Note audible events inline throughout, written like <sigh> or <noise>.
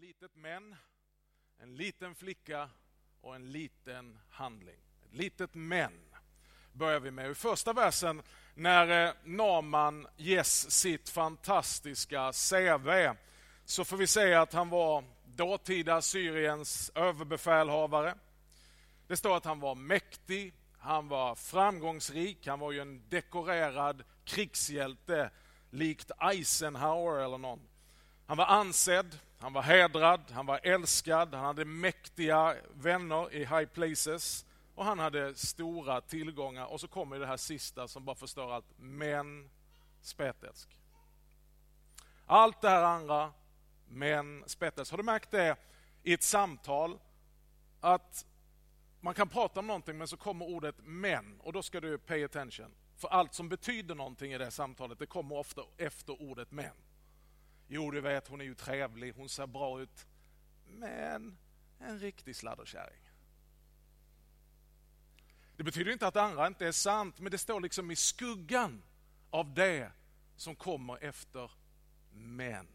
litet men, en liten flicka och en liten handling. Ett litet men börjar vi med. I första versen när eh, Naman ges sitt fantastiska CV så får vi säga att han var dåtida Syriens överbefälhavare. Det står att han var mäktig, han var framgångsrik, han var ju en dekorerad krigshjälte likt Eisenhower eller någon. Han var ansedd, han var hedrad, han var älskad, han hade mäktiga vänner i high places och han hade stora tillgångar. Och så kommer det här sista som bara förstör allt. Men spetälsk. Allt det här andra, men spetälsk. Har du märkt det i ett samtal? Att man kan prata om någonting men så kommer ordet men och då ska du pay attention. För allt som betyder någonting i det samtalet det kommer ofta efter ordet men. Jo, du vet, hon är ju trevlig, hon ser bra ut. Men en riktig sladderkärring. Det betyder inte att det andra inte är sant, men det står liksom i skuggan av det som kommer efter men.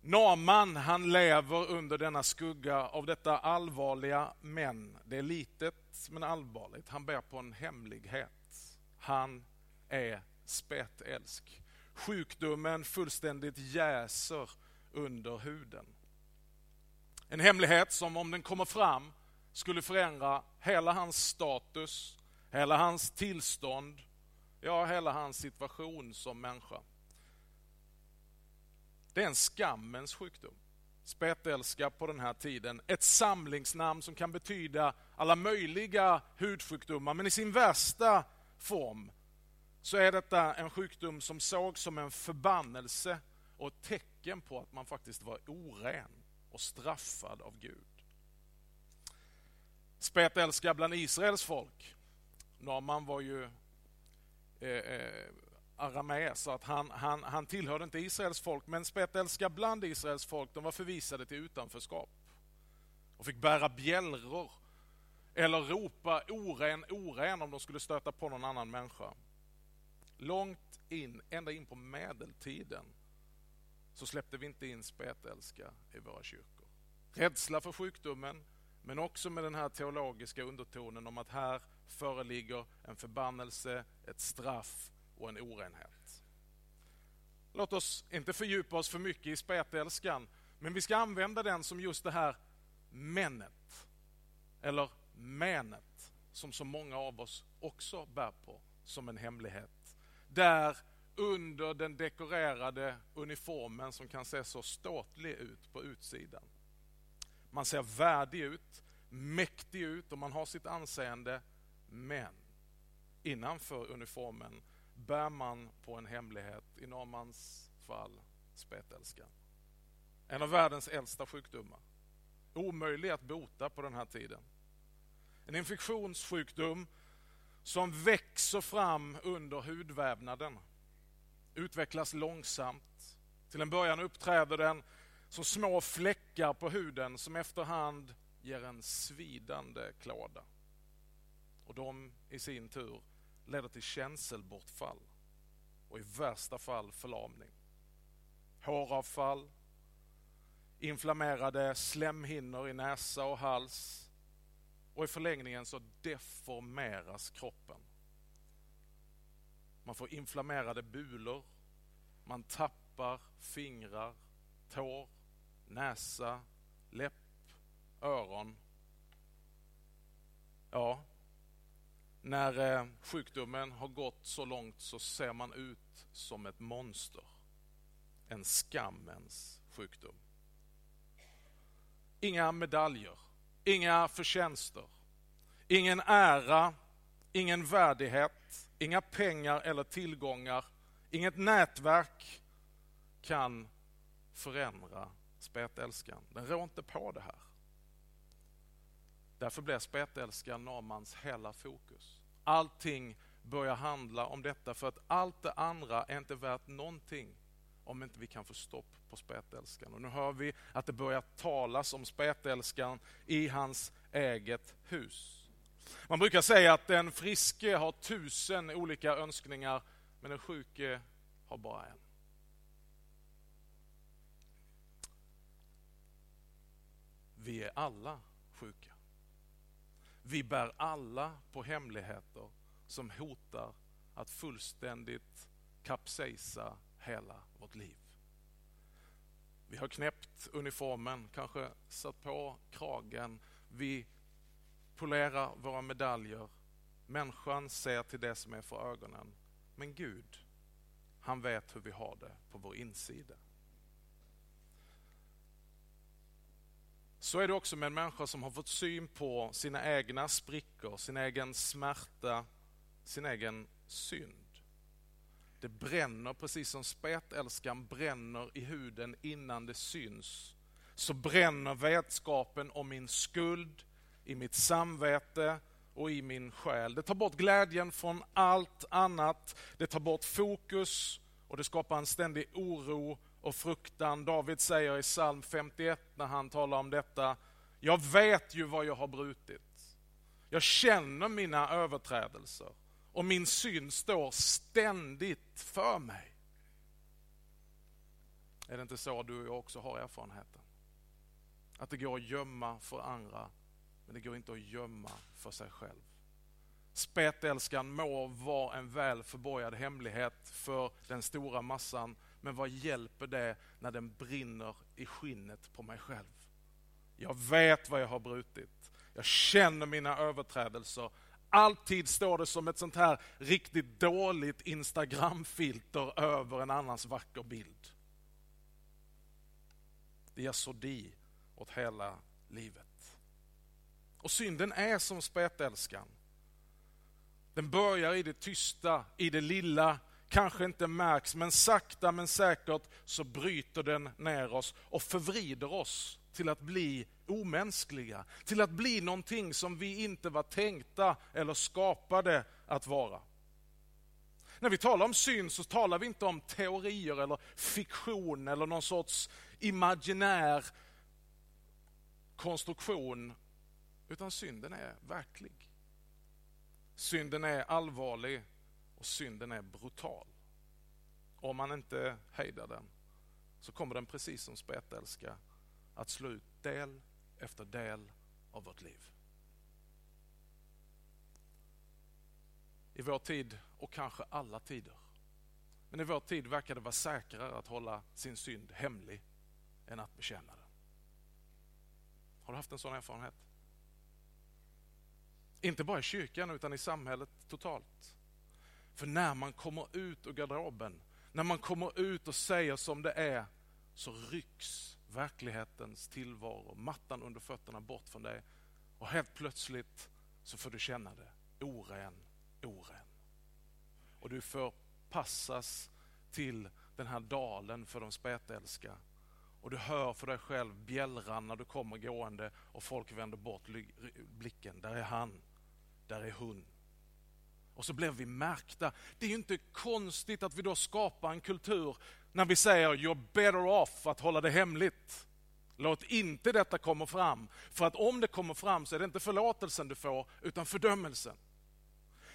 Naman, han lever under denna skugga av detta allvarliga men. Det är litet men allvarligt. Han bär på en hemlighet. Han är spetälsk. Sjukdomen fullständigt jäser under huden. En hemlighet som om den kommer fram skulle förändra hela hans status, hela hans tillstånd, ja, hela hans situation som människa. Det är en skammens sjukdom. Spetälska på den här tiden. Ett samlingsnamn som kan betyda alla möjliga hudsjukdomar, men i sin värsta form så är detta en sjukdom som sågs som en förbannelse och ett tecken på att man faktiskt var oren och straffad av Gud. Spetälska bland Israels folk. Naman var ju eh, eh, aramé, så att han, han, han tillhörde inte Israels folk, men spetälska bland Israels folk, de var förvisade till utanförskap och fick bära bjällror eller ropa oren, oren om de skulle stöta på någon annan människa långt in, ända in på medeltiden, så släppte vi inte in spetälska i våra kyrkor. Rädsla för sjukdomen, men också med den här teologiska undertonen om att här föreligger en förbannelse, ett straff och en orenhet. Låt oss inte fördjupa oss för mycket i spetälskan, men vi ska använda den som just det här menet. eller menet, som så många av oss också bär på som en hemlighet där under den dekorerade uniformen som kan se så ståtlig ut på utsidan. Man ser värdig ut, mäktig ut och man har sitt anseende. Men innanför uniformen bär man på en hemlighet, i Normans fall spetälska. En av världens äldsta sjukdomar. Omöjlig att bota på den här tiden. En infektionssjukdom som växer fram under hudvävnaden. Utvecklas långsamt. Till en början uppträder den som små fläckar på huden som efterhand ger en svidande klåda. Och de i sin tur leder till känselbortfall och i värsta fall förlamning. Håravfall, inflammerade slemhinnor i näsa och hals och i förlängningen så deformeras kroppen. Man får inflammerade bulor, man tappar fingrar, tår, näsa, läpp, öron. Ja, när eh, sjukdomen har gått så långt så ser man ut som ett monster. En skammens sjukdom. Inga medaljer, inga förtjänster, ingen ära, ingen värdighet, inga pengar eller tillgångar, inget nätverk kan förändra spetälskan. Den rår inte på det här. Därför blir spetälskan Namans hela fokus. Allting börjar handla om detta för att allt det andra är inte värt någonting om inte vi kan få stopp på spetälskan. Och nu hör vi att det börjar talas om spetälskan i hans eget hus. Man brukar säga att den friske har tusen olika önskningar men den sjuke har bara en. vi är alla sjuka. Vi bär alla på hemligheter som hotar att fullständigt kapsejsa hela vårt liv. Vi har knäppt uniformen, kanske satt på kragen. Vi polerar våra medaljer. Människan ser till det som är för ögonen. Men Gud, han vet hur vi har det på vår insida. Så är det också med en människa som har fått syn på sina egna sprickor, sin egen smärta, sin egen synd. Det bränner precis som spetälskan bränner i huden innan det syns. Så bränner vetskapen om min skuld i mitt samvete och i min själ. Det tar bort glädjen från allt annat. Det tar bort fokus och det skapar en ständig oro och fruktan. David säger i psalm 51 när han talar om detta. Jag vet ju vad jag har brutit. Jag känner mina överträdelser och min synd står ständigt för mig. Är det inte så du och jag också har erfarenheten? Att det går att gömma för andra, men det går inte att gömma för sig själv. Spetälskan må vara en väl förborgad hemlighet för den stora massan, men vad hjälper det när den brinner i skinnet på mig själv? Jag vet vad jag har brutit. Jag känner mina överträdelser. Alltid står det som ett sånt här riktigt dåligt Instagramfilter över en annans vacker bild. Det ger sodi åt hela livet. Och synden är som spetälskan. Den börjar i det tysta, i det lilla, kanske inte märks, men sakta men säkert så bryter den ner oss och förvrider oss till att bli omänskliga, till att bli någonting som vi inte var tänkta eller skapade att vara. När vi talar om syn så talar vi inte om teorier eller fiktion eller någon sorts imaginär konstruktion, utan synden är verklig. Synden är allvarlig och synden är brutal. Om man inte hejdar den så kommer den precis som spetälska att slå ut del efter del av vårt liv. I vår tid, och kanske alla tider, men i vår tid verkar det vara säkrare att hålla sin synd hemlig än att bekänna den. Har du haft en sån erfarenhet? Inte bara i kyrkan utan i samhället totalt. För när man kommer ut ur garderoben, när man kommer ut och säger som det är, så rycks verklighetens tillvaro, mattan under fötterna bort från dig och helt plötsligt så får du känna det, oren, oren. Och du förpassas till den här dalen för de spetälska och du hör för dig själv bjällran när du kommer gående och folk vänder bort blicken. Där är han, där är hon. Och så blev vi märkta. Det är ju inte konstigt att vi då skapar en kultur när vi säger you're better off att hålla det hemligt. Låt inte detta komma fram. För att om det kommer fram så är det inte förlåtelsen du får, utan fördömelsen.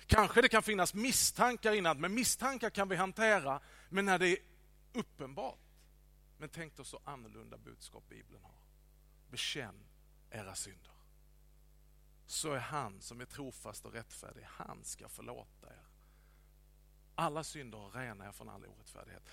Kanske det kan finnas misstankar innan, men misstankar kan vi hantera. Men när det är uppenbart. Men tänk dig så annorlunda budskap Bibeln har. Bekänn era synder. Så är han som är trofast och rättfärdig, han ska förlåta er. Alla synder och rena er från all orättfärdighet.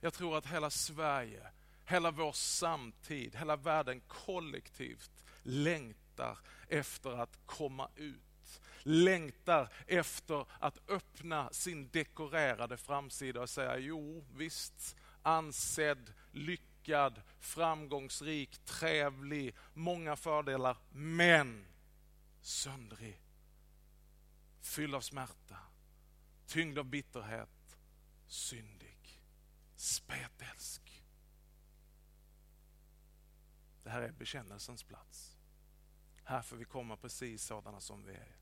Jag tror att hela Sverige, hela vår samtid, hela världen kollektivt längtar efter att komma ut. Längtar efter att öppna sin dekorerade framsida och säga jo visst, ansedd, lyckad, framgångsrik, trevlig, många fördelar, men söndrig, fylld av smärta, tyngd av bitterhet, syndig, spetälsk. Det här är bekännelsens plats. Här får vi komma precis sådana som vi är.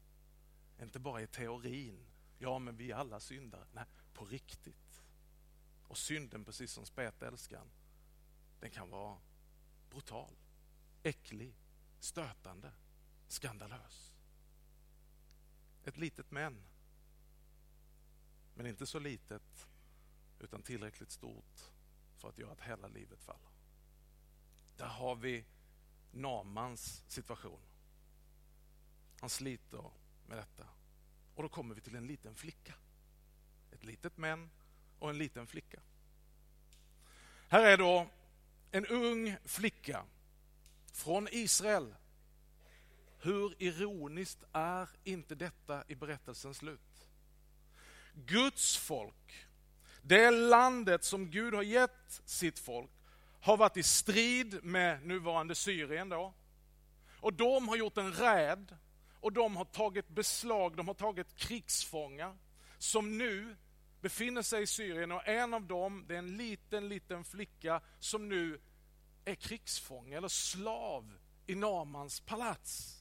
Inte bara i teorin, ja men vi är alla syndare. Nej, på riktigt. Och synden, precis som spetälskan, den kan vara brutal, äcklig, stötande, skandalös. Ett litet men, men inte så litet utan tillräckligt stort för att göra att hela livet faller. Där har vi Namans situation. Han sliter med detta. Och då kommer vi till en liten flicka. Ett litet män och en liten flicka. Här är då en ung flicka från Israel. Hur ironiskt är inte detta i berättelsens slut? Guds folk, det landet som Gud har gett sitt folk, har varit i strid med nuvarande Syrien då. Och de har gjort en räd och de har tagit beslag, de har tagit krigsfångar som nu befinner sig i Syrien och en av dem, det är en liten, liten flicka som nu är krigsfånge eller slav i Namans palats.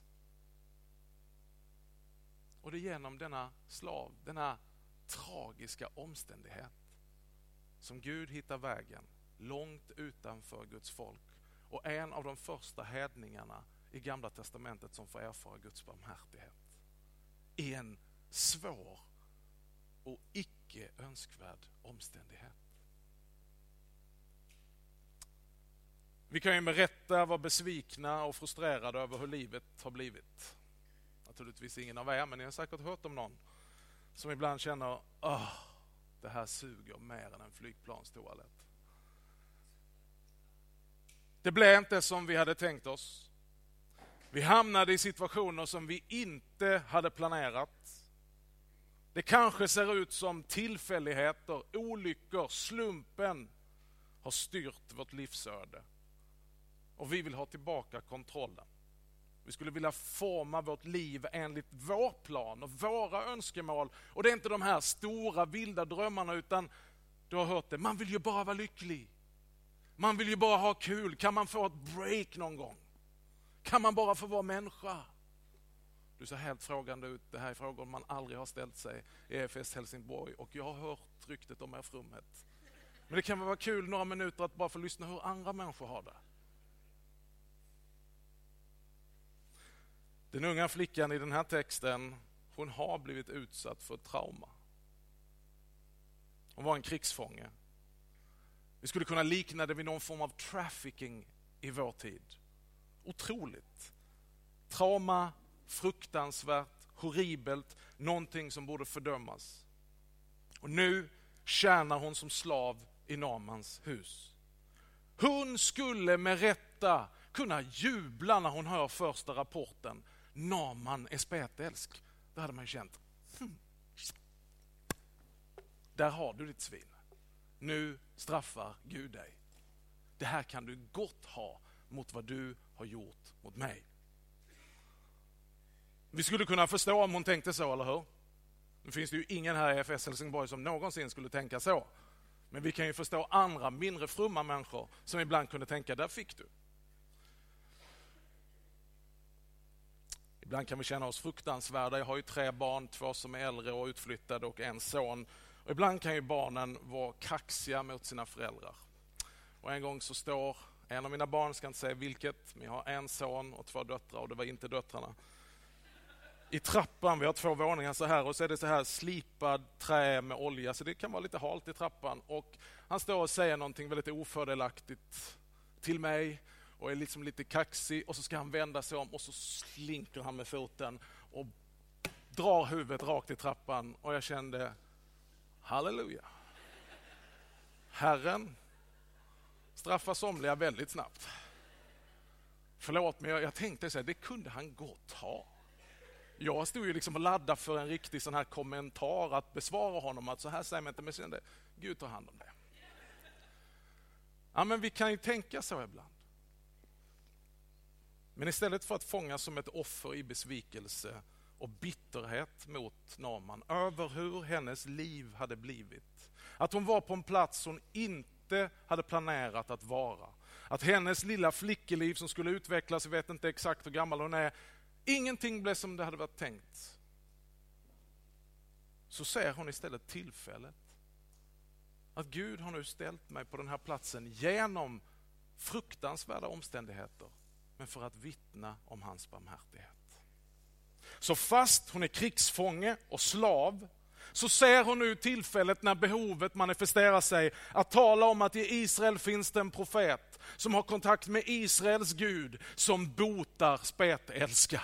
Och det är genom denna slav, denna tragiska omständighet som Gud hittar vägen långt utanför Guds folk och en av de första hedningarna i Gamla Testamentet som får erfara Guds barmhärtighet i en svår och icke önskvärd omständighet. Vi kan ju med rätta vara besvikna och frustrerade över hur livet har blivit. Naturligtvis ingen av er, men ni har säkert hört om någon som ibland känner att det här suger mer än en flygplanstoalett. Det blev inte som vi hade tänkt oss. Vi hamnade i situationer som vi inte hade planerat. Det kanske ser ut som tillfälligheter, olyckor, slumpen har styrt vårt livsöde. Och vi vill ha tillbaka kontrollen. Vi skulle vilja forma vårt liv enligt vår plan och våra önskemål. Och det är inte de här stora vilda drömmarna utan du har hört det, man vill ju bara vara lycklig. Man vill ju bara ha kul. Kan man få ett break någon gång? Kan man bara få vara människa? Du ser helt frågande ut. Det här är frågor man aldrig har ställt sig i EFS Helsingborg och jag har hört ryktet om er frumhet. Men det kan vara kul några minuter att bara få lyssna hur andra människor har det. Den unga flickan i den här texten, hon har blivit utsatt för ett trauma. Hon var en krigsfånge. Vi skulle kunna likna det vid någon form av trafficking i vår tid. Otroligt. Trauma, fruktansvärt, horribelt, någonting som borde fördömas. Och nu tjänar hon som slav i Namans hus. Hon skulle med rätta kunna jubla när hon hör första rapporten. Naman är spetälsk. Då hade man känt, hm. där har du ditt svin. Nu straffar Gud dig. Det här kan du gott ha mot vad du har gjort mot mig. Vi skulle kunna förstå om hon tänkte så, eller hur? Nu finns det ju ingen här i EFS Helsingborg som någonsin skulle tänka så. Men vi kan ju förstå andra mindre frumma människor som ibland kunde tänka, där fick du. Ibland kan vi känna oss fruktansvärda. Jag har ju tre barn, två som är äldre och utflyttade och en son. Och ibland kan ju barnen vara kaxiga mot sina föräldrar. Och en gång så står en av mina barn, ska inte säga vilket, men jag har en son och två döttrar och det var inte döttrarna. I trappan, vi har två våningar så här och så är det så här slipad trä med olja så det kan vara lite halt i trappan. Och han står och säger någonting väldigt ofördelaktigt till mig och är liksom lite kaxig och så ska han vända sig om och så slinker han med foten och drar huvudet rakt i trappan och jag kände halleluja. Herren straffar somliga väldigt snabbt. Förlåt, men jag, jag tänkte så här, det kunde han gott ha. Jag stod ju liksom och laddade för en riktig sån här kommentar att besvara honom, att så här säger man inte, men kände, Gud tar hand om det. Ja, men vi kan ju tänka så ibland. Men istället för att fångas som ett offer i besvikelse och bitterhet mot Naman över hur hennes liv hade blivit. Att hon var på en plats hon inte hade planerat att vara. Att hennes lilla flickeliv som skulle utvecklas, jag vet inte exakt hur gammal hon är, ingenting blev som det hade varit tänkt. Så ser hon istället tillfället. Att Gud har nu ställt mig på den här platsen genom fruktansvärda omständigheter men för att vittna om hans barmhärtighet. Så fast hon är krigsfånge och slav så ser hon nu tillfället när behovet manifesterar sig att tala om att i Israel finns det en profet som har kontakt med Israels Gud som botar spetälska.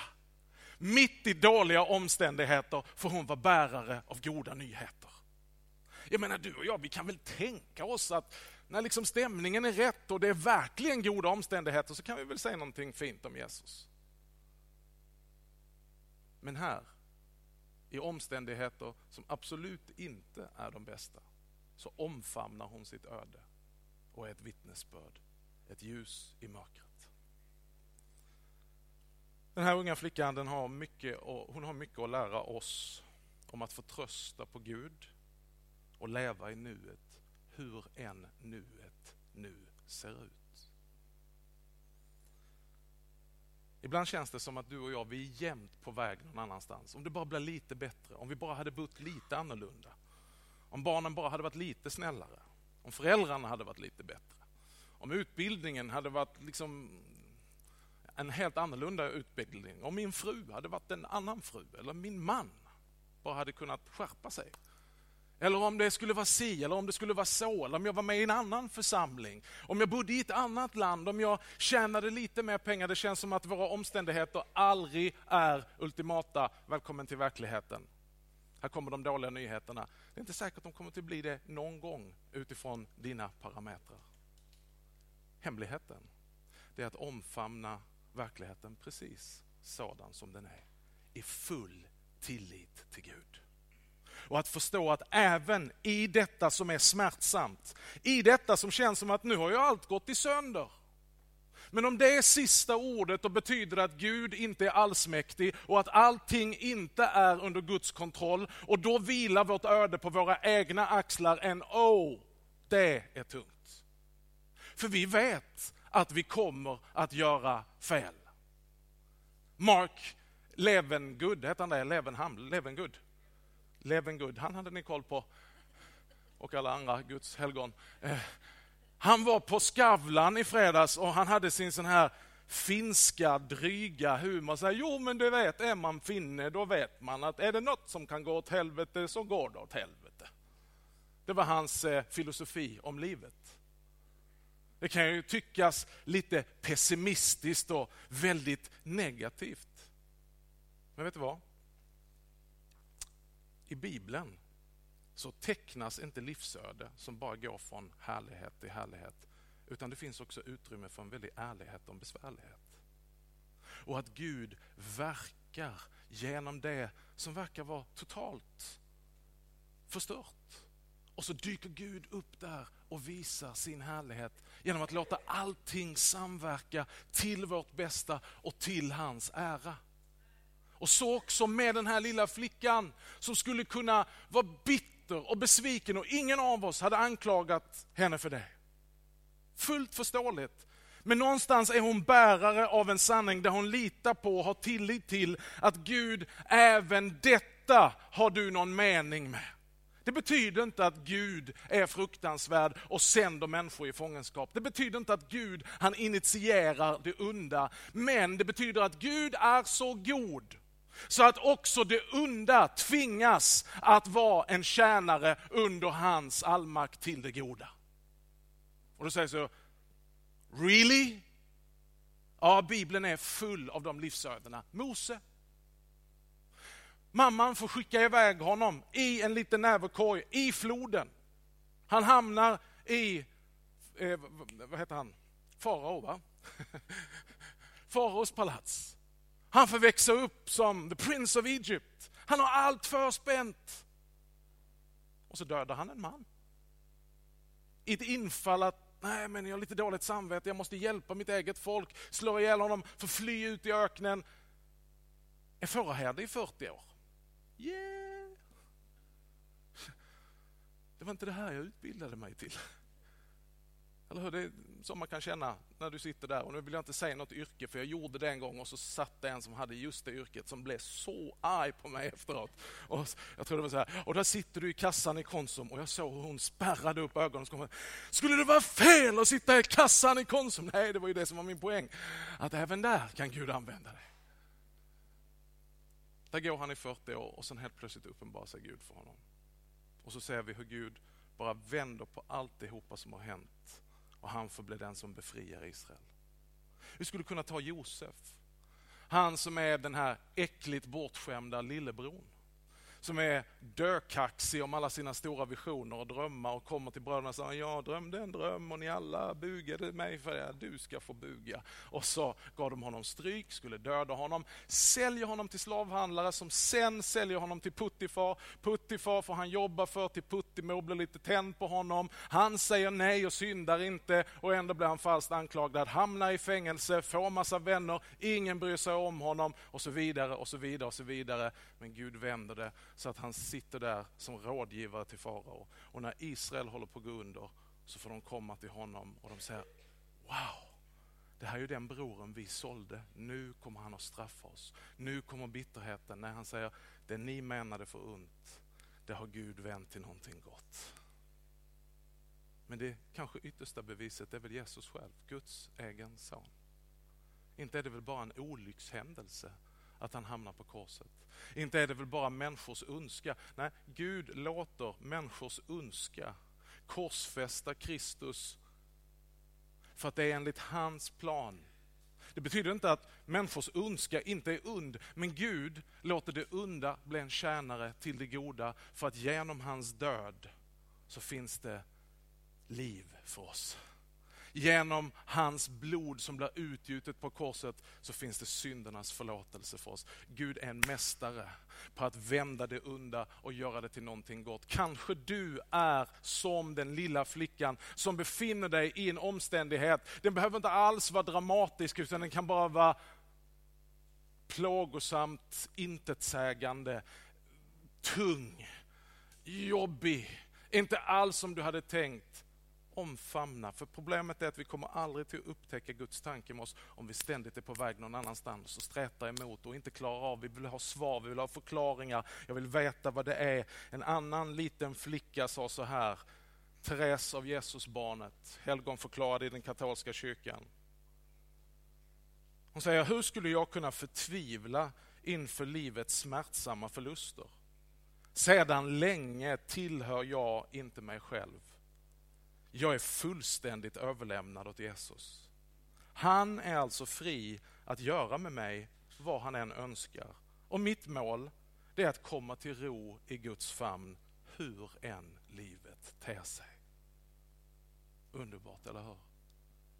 Mitt i dåliga omständigheter får hon vara bärare av goda nyheter. Jag menar du och jag, vi kan väl tänka oss att när liksom stämningen är rätt och det är verkligen goda omständigheter så kan vi väl säga någonting fint om Jesus. Men här, i omständigheter som absolut inte är de bästa, så omfamnar hon sitt öde och är ett vittnesbörd, ett ljus i mörkret. Den här unga flickan den har mycket, hon har mycket att lära oss om att förtrösta på Gud och leva i nuet, hur än nuet nu ser ut. Ibland känns det som att du och jag, vi är jämt på väg någon annanstans. Om det bara blir lite bättre, om vi bara hade bott lite annorlunda. Om barnen bara hade varit lite snällare. Om föräldrarna hade varit lite bättre. Om utbildningen hade varit liksom en helt annorlunda utbildning. Om min fru hade varit en annan fru, eller min man bara hade kunnat skärpa sig. Eller om det skulle vara si, eller om det skulle vara så, eller om jag var med i en annan församling. Om jag bodde i ett annat land, om jag tjänade lite mer pengar. Det känns som att våra omständigheter aldrig är ultimata. Välkommen till verkligheten. Här kommer de dåliga nyheterna. Det är inte säkert att de kommer att bli det någon gång utifrån dina parametrar. Hemligheten, det är att omfamna verkligheten precis sådan som den är. I full tillit till Gud. Och att förstå att även i detta som är smärtsamt, i detta som känns som att nu har ju allt gått i sönder. Men om det är sista ordet och betyder att Gud inte är allsmäktig och att allting inte är under Guds kontroll och då vilar vårt öde på våra egna axlar, en oh, det är tungt. För vi vet att vi kommer att göra fel. Mark Levengood, heter han det? Levenham, Levengood? Levengood, han hade ni koll på. Och alla andra Guds helgon. Eh, han var på Skavlan i fredags och han hade sin sån här finska dryga humor. Så här, jo, men du vet, är man finne då vet man att är det något som kan gå åt helvete så går det åt helvete. Det var hans eh, filosofi om livet. Det kan ju tyckas lite pessimistiskt och väldigt negativt. Men vet du vad? I Bibeln så tecknas inte livsöde som bara går från härlighet till härlighet. Utan det finns också utrymme för en väldig ärlighet om besvärlighet. Och att Gud verkar genom det som verkar vara totalt förstört. Och så dyker Gud upp där och visar sin härlighet genom att låta allting samverka till vårt bästa och till hans ära. Och så också med den här lilla flickan som skulle kunna vara bitter och besviken och ingen av oss hade anklagat henne för det. Fullt förståeligt. Men någonstans är hon bärare av en sanning där hon litar på och har tillit till att Gud, även detta har du någon mening med. Det betyder inte att Gud är fruktansvärd och sänder människor i fångenskap. Det betyder inte att Gud, han initierar det onda. Men det betyder att Gud är så god så att också det onda tvingas att vara en tjänare under hans allmakt till det goda. Och då säger så, really? Ja, Bibeln är full av de livsödena. Mose. Mamman får skicka iväg honom i en liten näverkorg i floden. Han hamnar i, eh, vad heter han, farao va? <laughs> Faraos palats. Han får växa upp som the prince of Egypt. Han har allt förspänt. Och så dödar han en man. I ett infall att, nej men jag har lite dåligt samvete, jag måste hjälpa mitt eget folk, slå ihjäl honom, för fly ut i öknen. Är fåraherde i 40 år. Yeah! Det var inte det här jag utbildade mig till. Eller hur? Det är så man kan känna när du sitter där. Och nu vill jag inte säga något yrke, för jag gjorde det en gång och så satt det en som hade just det yrket som blev så arg på mig efteråt. Och jag tror det var så här, och där sitter du i kassan i Konsum och jag såg hur hon spärrade upp ögonen. och Kom, Skulle det vara fel att sitta i kassan i Konsum? Nej, det var ju det som var min poäng. Att även där kan Gud använda dig. Där går han i 40 år och sen helt plötsligt uppenbarar sig Gud för honom. Och så ser vi hur Gud bara vänder på alltihopa som har hänt och han får bli den som befriar Israel. Vi skulle kunna ta Josef. Han som är den här äckligt bortskämda lillebron som är dökaxig om alla sina stora visioner och drömmar och kommer till bröderna och säger jag drömde en dröm och ni alla bugade mig för det, du ska få buga. Och så gav de honom stryk, skulle döda honom, säljer honom till slavhandlare som sen säljer honom till Puttifar. Puttifar får han jobba för till Puttimo blir lite tänd på honom. Han säger nej och syndar inte och ändå blir han falskt anklagad, hamnar i fängelse, får massa vänner, ingen bryr sig om honom och så vidare och så vidare och så vidare. Men Gud vänder det så att han sitter där som rådgivare till farao. Och när Israel håller på att gå under så får de komma till honom och de säger Wow, det här är ju den broren vi sålde. Nu kommer han att straffa oss. Nu kommer bitterheten. När han säger det ni menade för ont, det har Gud vänt till någonting gott. Men det kanske yttersta beviset är väl Jesus själv, Guds egen son. Inte är det väl bara en olyckshändelse att han hamnar på korset. Inte är det väl bara människors önska. Nej, Gud låter människors önska korsfästa Kristus för att det är enligt hans plan. Det betyder inte att människors önska inte är und, men Gud låter det onda bli en tjänare till det goda för att genom hans död så finns det liv för oss. Genom hans blod som blir utgjutet på korset så finns det syndernas förlåtelse för oss. Gud är en mästare på att vända det onda och göra det till någonting gott. Kanske du är som den lilla flickan som befinner dig i en omständighet. Den behöver inte alls vara dramatisk utan den kan bara vara plågosamt, intetsägande, tung, jobbig, inte alls som du hade tänkt omfamna. För problemet är att vi kommer aldrig till att upptäcka Guds tanke med oss om vi ständigt är på väg någon annanstans och strätar emot och inte klarar av. Vi vill ha svar, vi vill ha förklaringar. Jag vill veta vad det är. En annan liten flicka sa så här, Therese av Jesusbarnet, helgonförklarad i den katolska kyrkan. Hon säger, hur skulle jag kunna förtvivla inför livets smärtsamma förluster? Sedan länge tillhör jag inte mig själv. Jag är fullständigt överlämnad åt Jesus. Han är alltså fri att göra med mig vad han än önskar. Och mitt mål det är att komma till ro i Guds famn hur än livet ter sig. Underbart, eller hur?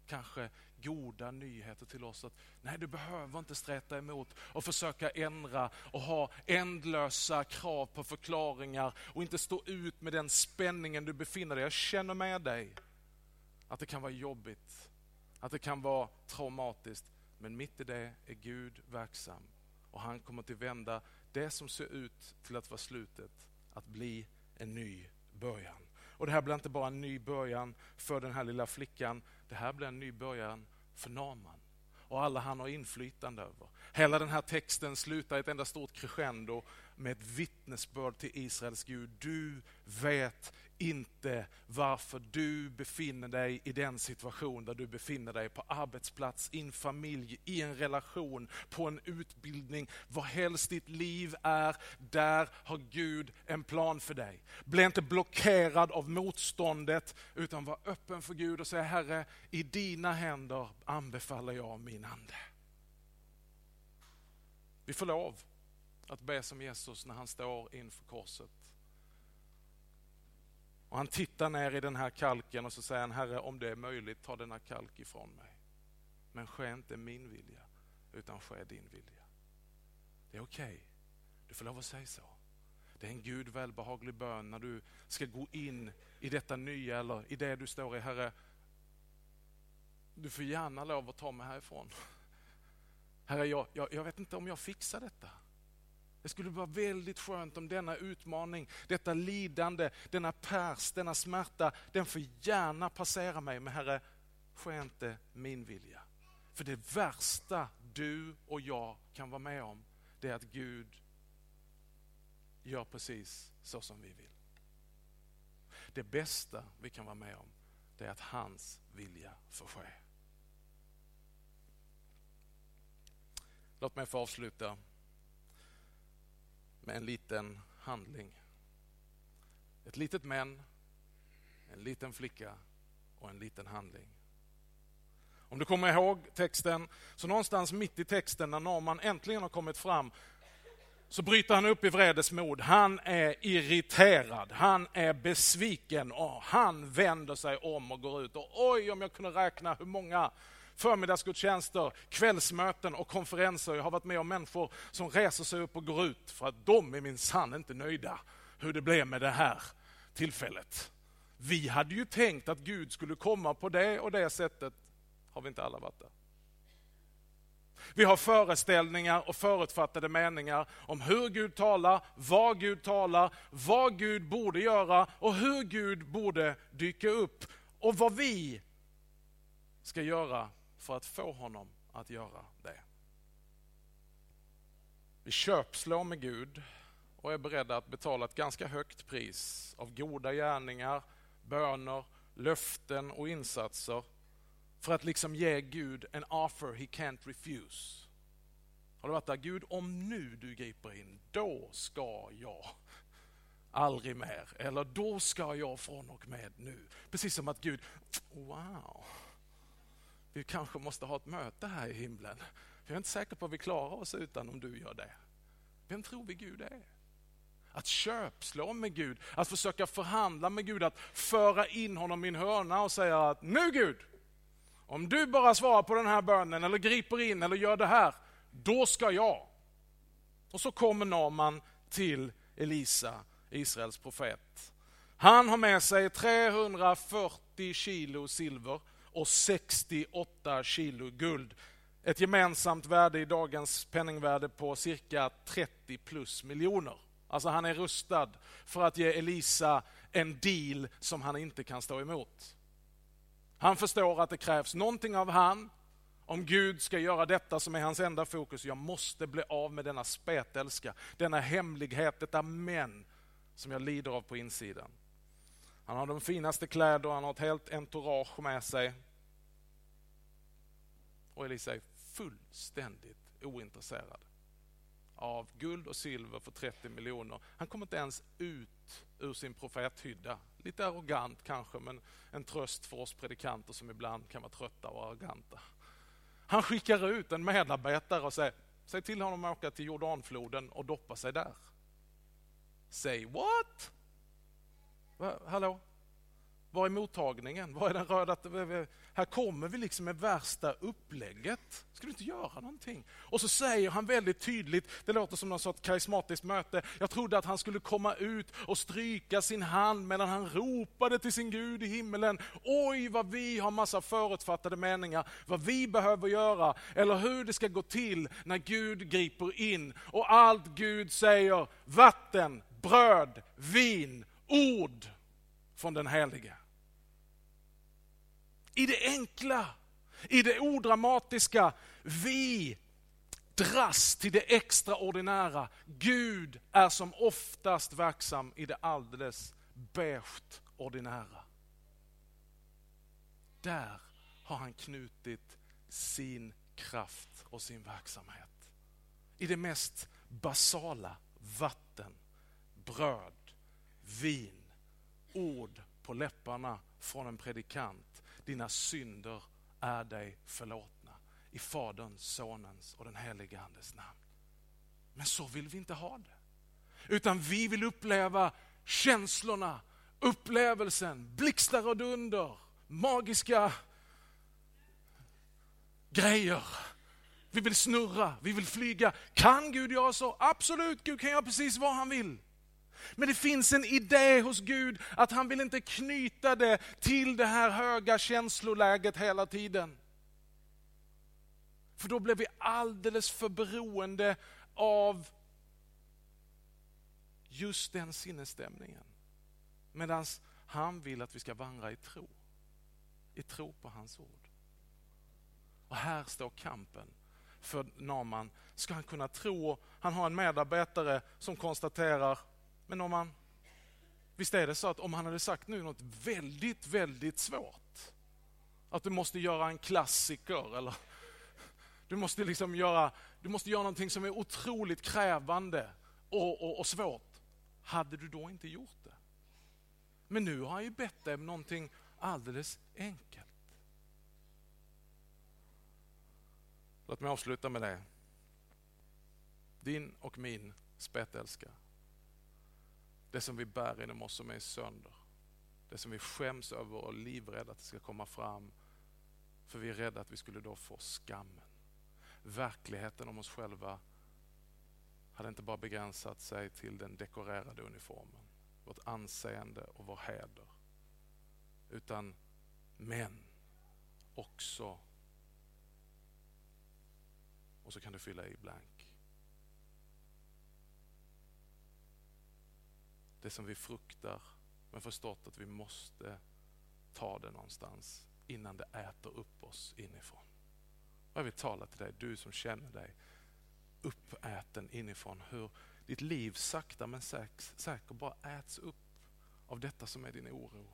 Kanske goda nyheter till oss att nej, du behöver inte sträta emot och försöka ändra och ha ändlösa krav på förklaringar och inte stå ut med den spänningen du befinner dig Jag känner med dig att det kan vara jobbigt, att det kan vara traumatiskt. Men mitt i det är Gud verksam och han kommer att vända det som ser ut till att vara slutet att bli en ny början. Och det här blir inte bara en ny början för den här lilla flickan, det här blir en ny början för Naman och alla han har inflytande över. Hela den här texten slutar i ett enda stort crescendo med ett vittnesbörd till Israels Gud. Du vet inte varför du befinner dig i den situation där du befinner dig på arbetsplats, i en familj, i en relation, på en utbildning. Vad helst ditt liv är, där har Gud en plan för dig. Bli inte blockerad av motståndet utan var öppen för Gud och säg Herre, i dina händer anbefaller jag min ande. Vi får lov att be som Jesus när han står inför korset och han tittar ner i den här kalken och så säger han, Herre om det är möjligt, ta denna kalk ifrån mig. Men ske inte min vilja, utan ske din vilja. Det är okej. Okay. Du får lov att säga så. Det är en Gud välbehaglig bön när du ska gå in i detta nya eller i det du står i. Herre, du får gärna lov att ta mig härifrån. <laughs> Herre, jag, jag, jag vet inte om jag fixar detta. Det skulle vara väldigt skönt om denna utmaning, detta lidande, denna pärs, denna smärta, den får gärna passera mig. Men Herre, ske inte min vilja. För det värsta du och jag kan vara med om, det är att Gud gör precis så som vi vill. Det bästa vi kan vara med om, det är att hans vilja får ske. Låt mig få avsluta med en liten handling. Ett litet men, en liten flicka och en liten handling. Om du kommer ihåg texten, så någonstans mitt i texten när Norman äntligen har kommit fram så bryter han upp i vredesmod. Han är irriterad, han är besviken och han vänder sig om och går ut. Och oj, om jag kunde räkna hur många förmiddagsgudstjänster, kvällsmöten och konferenser jag har varit med om människor som reser sig upp och går ut för att de är minsann inte nöjda hur det blev med det här tillfället. Vi hade ju tänkt att Gud skulle komma på det och det sättet. Har vi inte alla varit där? Vi har föreställningar och förutfattade meningar om hur Gud talar, vad Gud talar, vad Gud borde göra och hur Gud borde dyka upp och vad vi ska göra för att få honom att göra det. Vi köpslår med Gud och är beredda att betala ett ganska högt pris av goda gärningar, böner, löften och insatser för att liksom ge Gud en offer he can't refuse. Har du varit där? Gud, om nu du griper in, då ska jag aldrig mer. Eller då ska jag från och med nu. Precis som att Gud, wow, vi kanske måste ha ett möte här i himlen. Jag är inte säker på att vi klarar oss utan om du gör det. Vem tror vi Gud är? Att köpslå med Gud, att försöka förhandla med Gud, att föra in honom i en hörna och säga att nu Gud, om du bara svarar på den här bönen eller griper in eller gör det här, då ska jag. Och så kommer Naman till Elisa, Israels profet. Han har med sig 340 kilo silver och 68 kilo guld. Ett gemensamt värde i dagens penningvärde på cirka 30 plus miljoner. Alltså han är rustad för att ge Elisa en deal som han inte kan stå emot. Han förstår att det krävs någonting av han om Gud ska göra detta som är hans enda fokus. Jag måste bli av med denna spetälska, denna hemlighet, detta men som jag lider av på insidan. Han har de finaste kläder, han har ett helt entourage med sig. Och Elisa är fullständigt ointresserad av guld och silver för 30 miljoner. Han kommer inte ens ut ur sin profethydda. Lite arrogant kanske, men en tröst för oss predikanter som ibland kan vara trötta och arroganta. Han skickar ut en medarbetare och säger, säg till honom att åka till Jordanfloden och doppa sig där. Say what? Va, hallå? Var är mottagningen? Var är den röda? Eh, eh, här kommer vi liksom med värsta upplägget. Ska du inte göra någonting? Och så säger han väldigt tydligt, det låter som någon sorts karismatiskt möte. Jag trodde att han skulle komma ut och stryka sin hand medan han ropade till sin Gud i himmelen. Oj, vad vi har massa förutfattade meningar, vad vi behöver göra eller hur det ska gå till när Gud griper in. Och allt Gud säger, vatten, bröd, vin, ord från den Helige i det enkla, i det odramatiska. Vi dras till det extraordinära. Gud är som oftast verksam i det alldeles beige ordinära. Där har han knutit sin kraft och sin verksamhet. I det mest basala, vatten, bröd, vin, ord på läpparna från en predikant dina synder är dig förlåtna. I Faderns, Sonens och den helige Andes namn. Men så vill vi inte ha det. Utan vi vill uppleva känslorna, upplevelsen, blixtar och dunder, magiska grejer. Vi vill snurra, vi vill flyga. Kan Gud göra så? Absolut, Gud kan göra precis vad han vill. Men det finns en idé hos Gud att han vill inte knyta det till det här höga känsloläget hela tiden. För då blir vi alldeles för beroende av just den sinnesstämningen. Medan han vill att vi ska vandra i tro. I tro på hans ord. Och här står kampen för Naman. Ska han kunna tro? Han har en medarbetare som konstaterar men om man, visst är det så att om han hade sagt nu något väldigt, väldigt svårt, att du måste göra en klassiker eller du måste, liksom göra, du måste göra någonting som är otroligt krävande och, och, och svårt. Hade du då inte gjort det? Men nu har han ju bett dig om någonting alldeles enkelt. Låt mig avsluta med det. Din och min spetälska. Det som vi bär inom oss som är sönder. Det som vi skäms över och är livrädda att det ska komma fram. För vi är rädda att vi skulle då få skammen. Verkligheten om oss själva hade inte bara begränsat sig till den dekorerade uniformen, vårt anseende och vår heder. Utan men också, och så kan du fylla i blank. Det som vi fruktar, men förstått att vi måste ta det någonstans innan det äter upp oss inifrån. Och jag vill tala till dig, du som känner dig uppäten inifrån. Hur ditt liv sakta men säkert bara äts upp av detta som är din oro.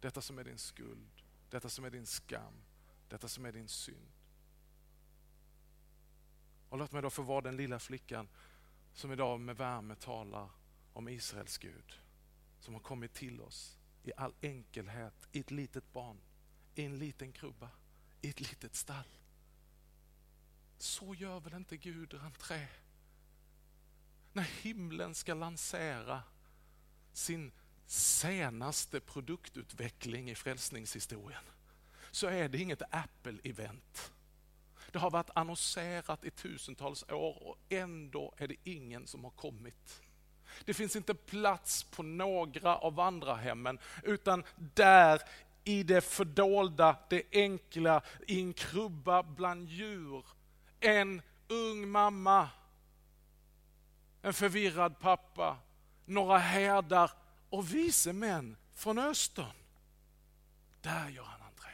Detta som är din skuld, detta som är din skam, detta som är din synd. Och låt mig då få vara den lilla flickan som idag med värme talar om Israels Gud. Som har kommit till oss i all enkelhet, i ett litet barn, i en liten krubba, i ett litet stall. Så gör väl inte Gud entré? När himlen ska lansera sin senaste produktutveckling i frälsningshistorien så är det inget Apple-event. Det har varit annonserat i tusentals år och ändå är det ingen som har kommit. Det finns inte plats på några av vandrarhemmen utan där i det fördolda, det enkla, i en krubba bland djur en ung mamma, en förvirrad pappa, några herdar och vise män från Östern. Där gör han entré.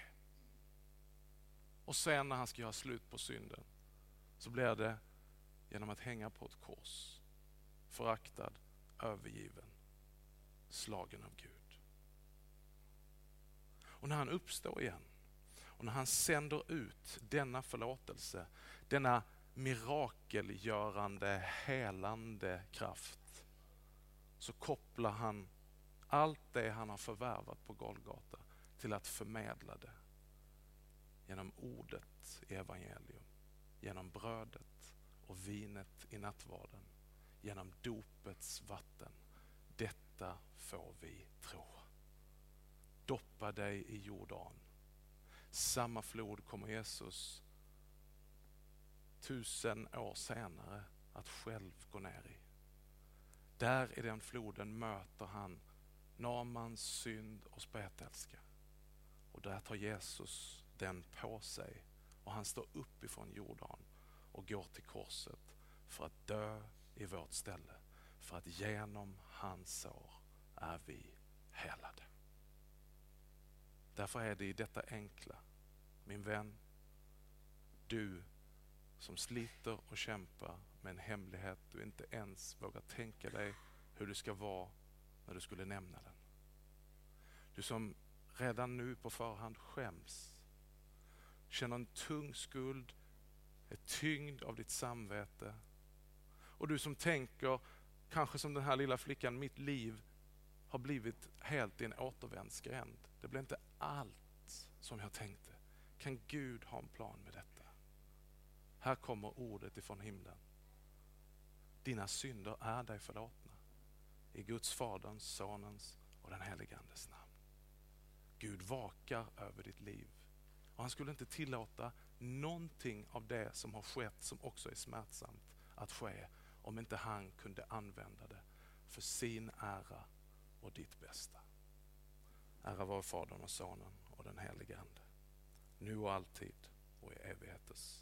Och sen när han ska göra slut på synden så blir det genom att hänga på ett kors. Föraktad, övergiven, slagen av Gud. Och när han uppstår igen och när han sänder ut denna förlåtelse denna mirakelgörande, helande kraft så kopplar han allt det han har förvärvat på Golgata till att förmedla det genom ordet i evangelium, genom brödet och vinet i nattvarden, genom dopets vatten. Detta får vi tro. Doppa dig i Jordan. Samma flod kommer Jesus tusen år senare att själv gå ner i. Där i den floden möter han Namans synd och spetälska. Och där tar Jesus den på sig och han står upp ifrån Jordan och går till korset för att dö i vårt ställe. För att genom hans sår är vi helade. Därför är det i detta enkla, min vän, du som sliter och kämpar med en hemlighet du inte ens vågar tänka dig hur det ska vara när du skulle nämna den. Du som redan nu på förhand skäms, känner en tung skuld, är tyngd av ditt samvete. Och du som tänker, kanske som den här lilla flickan, mitt liv har blivit helt i en återvändsgränd. Det blev inte allt som jag tänkte. Kan Gud ha en plan med detta? Här kommer ordet ifrån himlen. Dina synder är dig förlåtna. I Guds Faderns, Sonens och den helige Andes namn. Gud vakar över ditt liv. Och han skulle inte tillåta någonting av det som har skett som också är smärtsamt att ske om inte han kunde använda det för sin ära och ditt bästa. Ära vare Fadern och Sonen och den helige Ande. Nu och alltid och i evighetens